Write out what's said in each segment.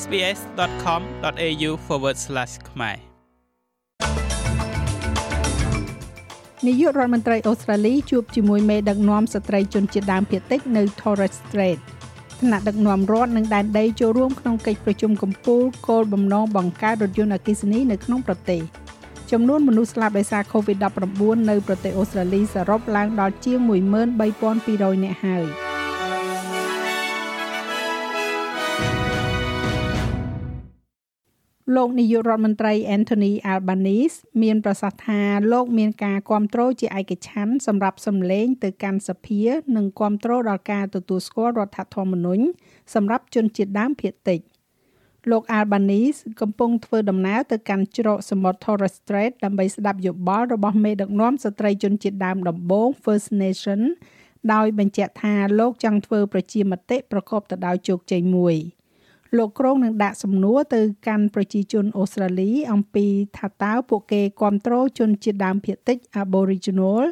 sbs.com.au/ ខ្មែរនាយករដ្ឋមន្ត្រីអូស្ត្រាលីជួបជាមួយមេដឹកនាំស្ត្រីជនជាតិដើមភាគតិចនៅ Torres Strait ថ្នាក់ដឹកនាំរដ្ឋនិងដែនដីចូលរួមក្នុងកិច្ចប្រជុំកំពូលគោលបំណងបង្កើតរថយន្តអគ្គិសនីនៅក្នុងប្រទេសចំនួនមនុស្សស្លាប់ដោយសារ COVID-19 នៅប្រទេសអូស្ត្រាលីសរុបឡើងដល់ជាង13200នាក់ហើយ។ លោកនាយករដ្ឋមន្ត្រី Anthony Albanese មានប្រសាសន៍ថាលោកមានការគ្រប់គ្រងជាឯកច្ឆ័ន្ទសម្រាប់សម្លេងទៅកាន់សភានិងគ្រប់គ្រងដល់ការទទួលស្គាល់រដ្ឋធម្មនុញ្ញសម្រាប់ជនជាតិដើមភាគតិចលោក Albanese កំពុងធ្វើដំណើរទៅកាន់ច្រកសមុទ្រ Torres Strait ដើម្បីស្ដាប់យោបល់របស់មេដឹកនាំស្ត្រីជនជាតិដើមដំបូង First Nation ដោយបញ្ជាក់ថាលោកចង់ធ្វើប្រជាមតិប្រកបទៅដោយជោគជ័យមួយ។ លោកក្រុងនឹងដាក់សំណួរទៅកាន់ប្រជាជនអូស្ត្រាលី អំពីថាតើពួកគេគ្រប់គ្រងជនជាតិដើមភាគតិច Aboriginal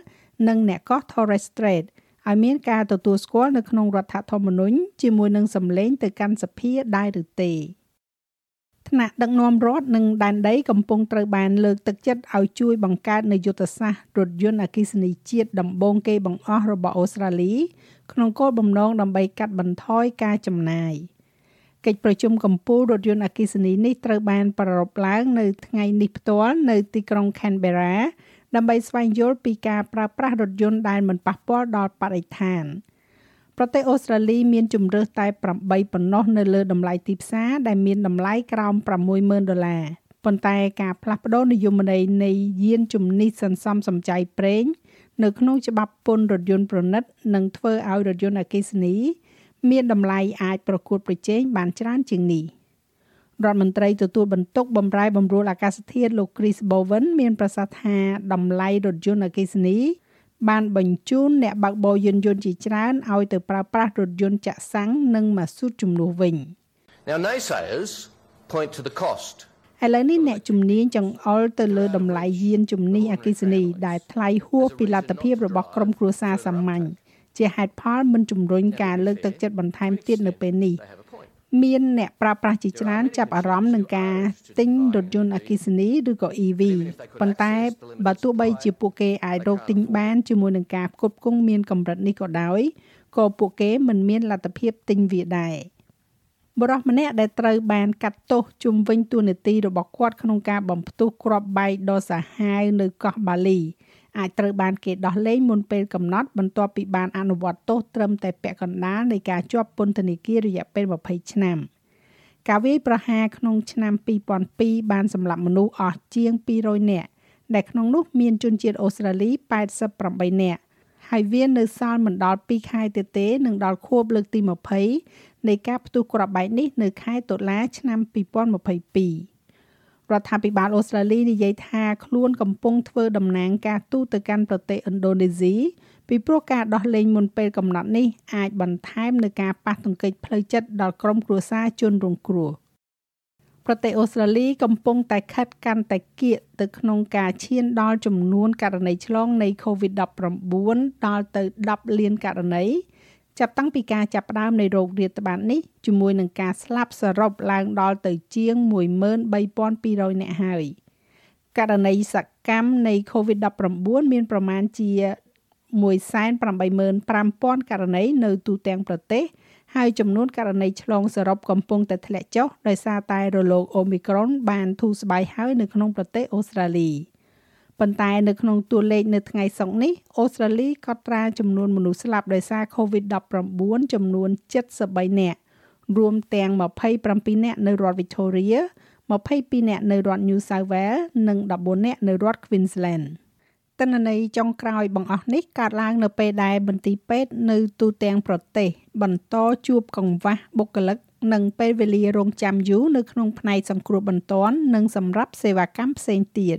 និងអ្នកកោះ Torres Strait ឲ្យមានការទទួលស្គាល់នៅក្នុងរដ្ឋធម្មនុញ្ញជាមួយនឹងសម្លេងទៅកាន់សភាដែរឬទេថ្នាក់ដឹកនាំរដ្ឋនិងដែនដីកំពុងត្រូវបានលើកទឹកចិត្តឲ្យជួយបង្កើតនូវយុទ្ធសាស្ត្ររថយន្តអគ្គិសនីជាតិដំបូងគេបង្អស់របស់អូស្ត្រាលី ក្នុងគោលបំណងដើម្បីកាត់បន្ថយការចំណាយ។ កិច្ចប្រជុំកម្ពុជារថយន្តអគ្គិសនីនេះត្រូវបានប្រារព្ធឡើងនៅថ្ងៃនេះផ្ទាល់នៅទីក្រុង Canberra ដើម្បីស្វែងយល់ពីការប្រើប្រាស់រថយន្តដែលមិនប៉ះពាល់ដល់បរិស្ថានប្រទេសអូស្ត្រាលីមានជំរើសតែ8ប៉ុណ្ណោះនៅលើតម្លៃទីផ្សារដែលមានតម្លៃក្រោម60000ដុល្លារប៉ុន្តែការផ្លាស់ប្ដូរនិយមន័យនៃយានជំនិះសន្សំសំចៃប្រេង នៅក្នុងច្បាប់ពន្ធរថយន្តប្រណិតនឹងធ្វើឲ្យរថយន្តអគ្គិសនី មានតម្លៃអាចប្រកួតប្រជែងបានច្រើនជាងនេះរដ្ឋមន្ត្រីទទួលបន្ទុកបម្រែបម្រួលអាកាសធាតុលោក Chris Bowen មានប្រសាសន៍ថាតម្លៃរថយន្តអគ្គិសនី បានបញ្ជូនអ្នកបើកបរយានយន្តជាច្រើនឲ្យទៅប្រើប្រាស់រថយន្តចាក់សាំងនិងម៉ាស៊ូតជំនួសវិញ Now naysayers point to the cost ឥឡូវនេះអ្នកជំនាញចង្អុលទៅលើតម្លៃយានជំនិះអគ្គិសនីដែលថ្លៃហួសពីលទ្ធភាពរបស់ក្រុមគ្រួសារសាមញ្ញ ជាហេតុផលមិនជំរុញការលើកទឹកចិត្តបន្ថែមទៀតនៅពេលនេះមានអ្នកប្រើប្រាស់ជាច្រើនចាប់អារម្មណ៍នឹងការទិញរថយន្តអគ្គិសនីឬក៏ EV ប៉ុន្តែបើទោះបីជាពួកគេអាចរកទិញបានជាមួយនឹងការផ្គត់ផ្គង់មានកម្រិតនេះក៏ដោយក៏ពួកគេមិនមានលទ្ធភាពទិញវាដែរបរិះម្នាក់ដែលត្រូវបានកាត់ទោសជុំវិញទួនាទីរបស់គាត់ក្នុងការបំផ្ទុះគ្រាប់បែកដ៏សាហាវនៅកោះបាលី អាចត្រូវបានគេដោះលែងមុនពេលកំណត់បន្ទាប់ពីបានអនុវត្តទោសត្រឹមតែពាក់កណ្ដាលនៃការជាប់ពន្ធនាគាររយៈពេល20ឆ្នាំការវាយប្រហារក្នុងឆ្នាំ2002បានសម្លាប់មនុស្សអស់ជាង200នាក់ដែលក្នុងនោះមានជនជាតិអូស្ត្រាលី88នាក់ហើយវានៅសល់មិនដល់2ខែទៀតទេនឹងដល់ខួបលើកទី20នៃការផ្ទុះគ្រាប់បែកនេះនៅខែតុលាឆ្នាំ2022 រដ្ឋាភិបាលអូស្ត្រាលីនិយាយថាខ្លួនកំពុងធ្វើតំណាងការទូតទៅកាន់ប្រទេសឥណ្ឌូនេស៊ីពីព្រោះការដោះលែងមុនពេលកំណត់នេះអាចបន្ថែមនឹងការប៉ះទង្គិចផ្លូវចិត្តដល់ក្រុមគ្រួសារជនរងគ្រោះប្រទេសអូស្ត្រាលីកំពុងតែខិតកាន់តែគៀកទៅក្នុងការឈានដល់ចំនួនករណីឆ្លងនៃ COVID-19 ដល់ទៅ10លានករណី ចាប់តាំងពីការចាប់ផ្ដើមនៃโรគរាតត្បាតនេះជាមួយនឹងការស្លាប់សរុបឡើងដល់ទៅជាង13200នាក់ហើយករណីសកម្មនៃ COVID-19 មានប្រមាណជា185,000ករណីនៅទូទាំងប្រទេសហើយចំនួនករណីឆ្លងសរុបកំពុងតែធ្លាក់ចុះដោយសារតែរលក Omicron បានធូរស្បើយហើយនៅក្នុងប្រទេសអូស្ត្រាលី។ ប៉ុន្តែនៅក្នុងតួលេខនៅថ្ងៃសុក្រនេះអូស្ត្រាលីកត់ត្រាចំនួនមនុស្សស្លាប់ដោយសារ COVID-19 ចំនួន73នាក់រួមទាំង27នាក់នៅរដ្ឋ Victoria 22នាក់នៅរដ្ឋ New South Wales និង14នាក់នៅរដ្ឋ Queensland តនន័យចុងក្រោយបង្អស់នេះកើតឡើងនៅពេលដែលមន្ទីរពេទ្យនៅទូទាំងប្រទេសបន្តជួបកង្វះបុគ្គលិកនិងពេលវេលារងចាំយូរនៅក្នុងផ្នែកសង្គ្រោះបន្ទាន់និងសម្រាប់សេវាកម្មផ្សេងទៀត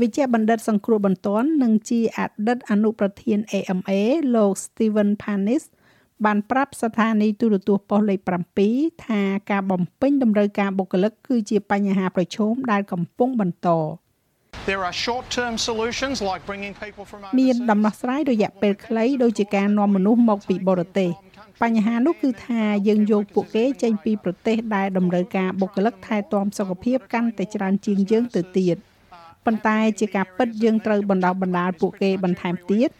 វិជ្ជបណ្ឌិតសង្គ្រោះបន្ទាន់និងជាអតីតអនុប្រធាន AMA លោក Steven Panis បានប្រាប់ស្ថានីយទូរទស្សន៍ប៉ុស្តិ៍លេខ7ថាការបំពេញតម្រូវការបុគ្គលិកគឺជាបញ្ហាប្រឈមដែលកំពុងបន្ត There are short-term solutions like bringing people from មានដំណោះស្រាយរយៈពេលខ្លីដូចជាការនាំមនុស្សមកពីបរទេសបញ្ហានោះគឺថាយើងយកពួកគេចេញពីប្រទេសដែលតម្រូវការបុគ្គលិកថែទាំសុខភាពកាន់តែច្រើនជាងយើងទៅទៀត ប៉ុន្តែជាការពិតយើងត្រូវបណ្ដោះបណ្ដាលពួកគេបន្ថែមទៀត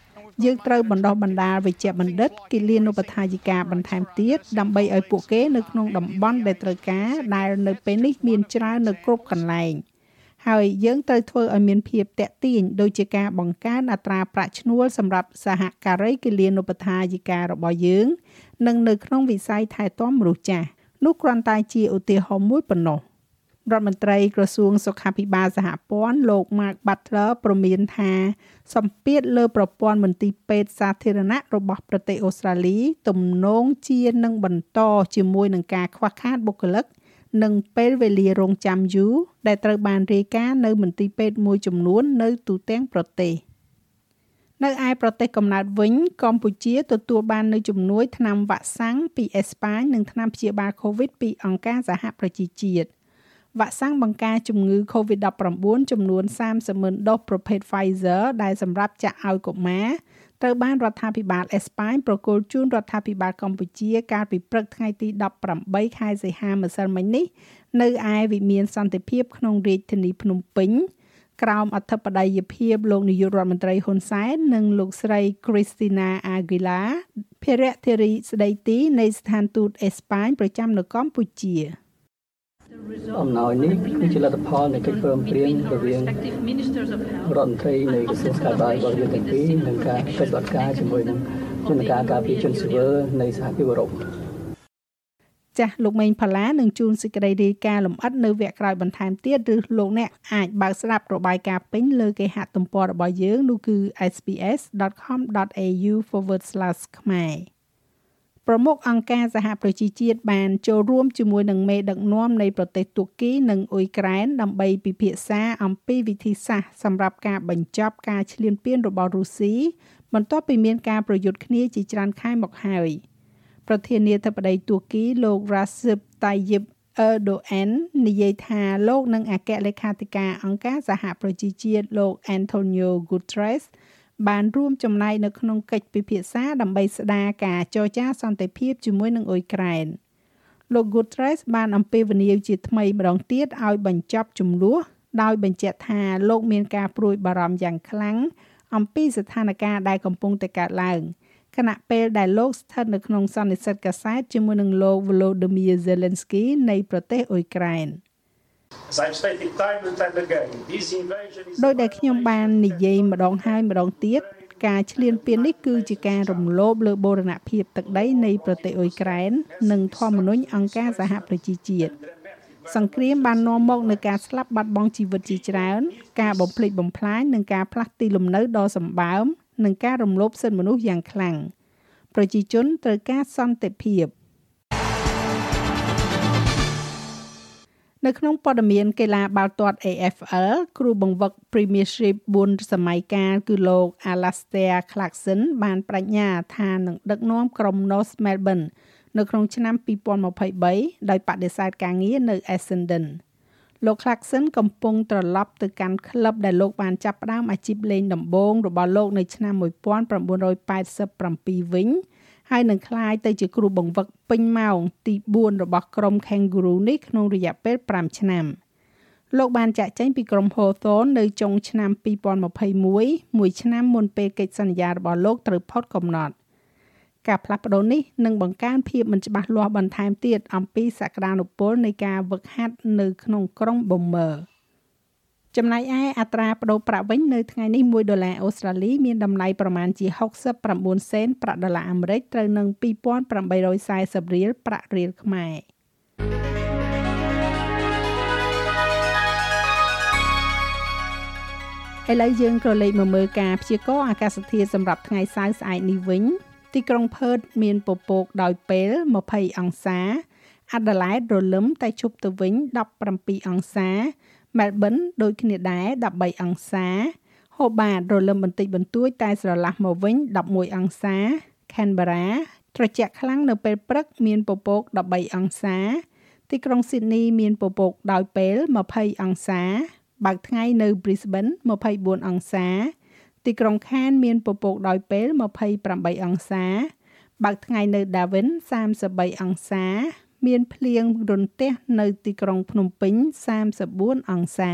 យើងត្រូវបណ្ដោះបណ្ដាលវិជ្ជបណ្ឌិតគិលានុបដ្ឋាយិកាបន្ថែមទៀតដើម្បីឲ្យពួកគេនៅក្នុងតំបន់ដែលត្រូវការដែលនៅពេលនេះមានច្រើននៅគ្រប់កន្លែងហើយយើងត្រូវធ្វើឲ្យមានភាពតាក់ទាញដូចជាការបង្កើនអត្រាប្រាក់ឈ្នួលសម្រាប់សហការីគិលានុបដ្ឋាយិការបស់យើង និងនៅក្នុងវិស័យថែទាំមនុស្សចាស់នោះគ្រាន់តែជាឧទាហរណ៍មួយប៉ុណ្ណោះ រដ្ឋមន្ត្រីក្រសួងសុខាភិបាលសហព័ន្ធលោក Mark Butler ប្រមានថាសម្ពាធលើប្រព័ន្ធមន្ទីរពេទ្យសាធារណៈរបស់ប្រទេសអូស្ត្រាលី ទំនងជានឹងបន្តជាមួយនឹងការខ្វះខាតបុគ្គលិកនិងពេលវេលារងចាំយូរដែលត្រូវបានរាយការណ៍នៅមន្ទីរពេទ្យមួយចំនួននៅទូទាំងប្រទេសនៅឯប្រទេសកំណើតវិញកម្ពុជាទទួលបាននៅជំនួយថ្នាំវ៉ាក់សាំងពីអេស្ប៉ាញនិងថ្នាំព្យាបាល COVID ពីអង្គការសហប្រជាជាតិ វ៉ាក់សាំងបង្ការជំងឺ COVID-19 ចំនួន30ម៉ឺនដូសប្រភេទ Pfizer ដែលសម្រាប់ចាក់ឲ្យកុមារត្រូវបានរដ្ឋាភិបាលអេស្ប៉ាញប្រគល់ជូនរដ្ឋាភិបាលកម្ពុជា កាលពីព្រឹកថ្ងៃទី18ខែសីហាម្សិលមិញនេះ នៅឯវិមានសន្តិភាពក្នុងរាជធានីភ្នំពេញក្រោមអធិបតីភាពលោកនាយករដ្ឋមន្ត្រីហ៊ុនសែននិងលោកស្រី Christina Aguilar ភារៈធារីស្ដីទីនៃស្ថានទូតអេស្ប៉ាញប្រចាំនៅកម្ពុជា។ អំណោយនេះគឺជាលទ្ធផលនៃកិច្ចព្រមព្រៀងរវាងរដ្ឋមន្ត្រីនៃក្រសួងស្ថាប័នរបស់យើងទាំងពីរនិងការកិច្ចសហការជាមួយនឹងយន្តការការពារជនស៊ីវិលនៃសហភាពអឺរ៉ុបចាស់លោកមេងផាឡានឹងជួនសេចក្តីរាយការណ៍លម្អិតនៅវគ្គក្រោយបន្ថែមទៀតឬលោកអ្នកអាចបើកស្ដាប់របាយការណ៍ពេញលើគេហទំព័ររបស់យើងនោះគឺ sps.com.au/ ខ្មែរ ប្រមុខអង្គការសហប្រជាជាតិបានចូលរួមជាមួយនឹងមេដឹកនាំនៃប្រទេសទួរគីនិងអ៊ុយក្រែនដើម្បីពិភាក្សាអំពីវិធីសាស្ត្រសម្រាប់ការបញ្ចប់ការឈ្លានពានរបស់រុស្ស៊ីបន្ទាប់ពីមានការប្រយុទ្ធគ្នាជាច្រើនខែមកហើយប្រធានាធិបតីទួរគីលោក Recep Tayyip Erdogan និយាយថាលោកនិងអគ្គលេខាធិការអង្គការសហប្រជាជាតិលោក Antonio Guterres បានរួមចំណែកនៅក្នុងកិច្ចពិភាក្សាដើម្បីស្ដារការចរចាសន្តិភាពជាមួយនឹងអ៊ុយក្រែនលោក Guterres បានអំពាវនាវជាថ្មីម្ដងទៀតឲ្យបញ្ចប់ចំនួនដោយបញ្ជាក់ថាលោកមានការព្រួយបារម្ភយ៉ាងខ្លាំងអំពីស្ថានភាពដែលកំពុងតែកើតឡើងខណៈពេលដែលលោកស្ថិតនៅក្នុងសន្និសីទកាសែតជាមួយនឹងលោក Volodymyr Zelensky នៃប្រទេសអ៊ុយក្រែន។ ដោយដែលខ្ញុំបាននិយាយម្ដងហើយម្ដងទៀតការឈ្លានពាននេះគឺជាការរំលោភលើបូរណភាពទឹកដីនៃប្រទេសអ៊ុយក្រែន និងធម្មនុញ្ញអង្គការសហប្រជាជាតិសង្គ្រាមបាននាំមកនូវការស្លាប់បាត់បង់ជីវិតជាច្រើន ការបំផ្លិចបំផ្លាញនិងការផ្លាស់ទីលំនៅដ៏សម្បើមនិងការរំលោភសិទ្ធិមនុស្សយ៉ាងខ្លាំងប្រជាជនត្រូវការសន្តិភាព នៅក្នុងព័ត៌មានកីឡាបាល់ទាត់ AFL គ្រូបង្វឹក Premiership 4សម័យកាលគឺលោក Alastair Clarkson បានបញ្ញាថានឹងដឹកនាំក្រុម North Melbourne នៅក្នុងឆ្នាំ2023ដោយបដិសេធការងារនៅ Essendon លោក Clarkson កំពុងត្រឡប់ទៅកាន់ក្លឹបដែលលោកបានចាប់ផ្ដើមអាជីពលេងដំបូងរបស់លោកនៅឆ្នាំ1987វិញ ហើយនឹងក្លាយទៅជាគ្រូបង្វឹកពេញម៉ោងទី4របស់ក្រុម Kangaroo នេះក្នុងរយៈពេល5ឆ្នាំលោកបានចាក់ចែងពីក្រុម Hawthorn នៅចុងឆ្នាំ2021មួយឆ្នាំមុនពេលកិច្ចសន្យារបស់លោកត្រូវផុតកំណត់ការផ្លាស់ប្ដូរនេះនឹងបង្កើនភាពមិនច្បាស់លាស់បន្ថែមទៀតអំពីសក្តានុពលនៃការវឹកហាត់នៅក្នុងក្រុង Bomber ចំណែកឯអត្រាប្តូរប្រាក់វិញនៅថ្ងៃនេះ1ដុល្លារអូស្ត្រាលីមានតម្លៃប្រមាណជា69សេនប្រាក់ដុល្លារអាមេរិកត្រូវនឹង2840រៀលប្រាក់រៀលខ្មែរឥឡូវយើងក៏លេខមកមើលការព្យាករណ៍អាកាសធាតុសម្រាប់ថ្ងៃសៅរ៍ស្អែកនេះវិញទីក្រុងផឺតមានពពកដោយពេល20អង្សាអាដាលេដរលឹមតែជប់ទៅវិញ17អង្សា Melbourne ដូចគ្នាដែរ13អង្សា Hobart រលឹមបន្តិចបន្តួចតែស្រឡះមកវិញ11អង្សា Canberra ត្រជាក់ខ្លាំងនៅពេលព្រឹកមានពពក13អង្សា ទីក្រុង Sydney មានពពកដោយពេល20អង្សា បើកថ្ងៃនៅ Brisbane 24អង្សា ទីក្រុង Cairns មានពពកដោយពេល28អង្សា បើកថ្ងៃនៅ Darwin 33អង្សា មានភ្លៀងរន្ទះនៅទីក្រុងភ្នំពេញ 34អង្សា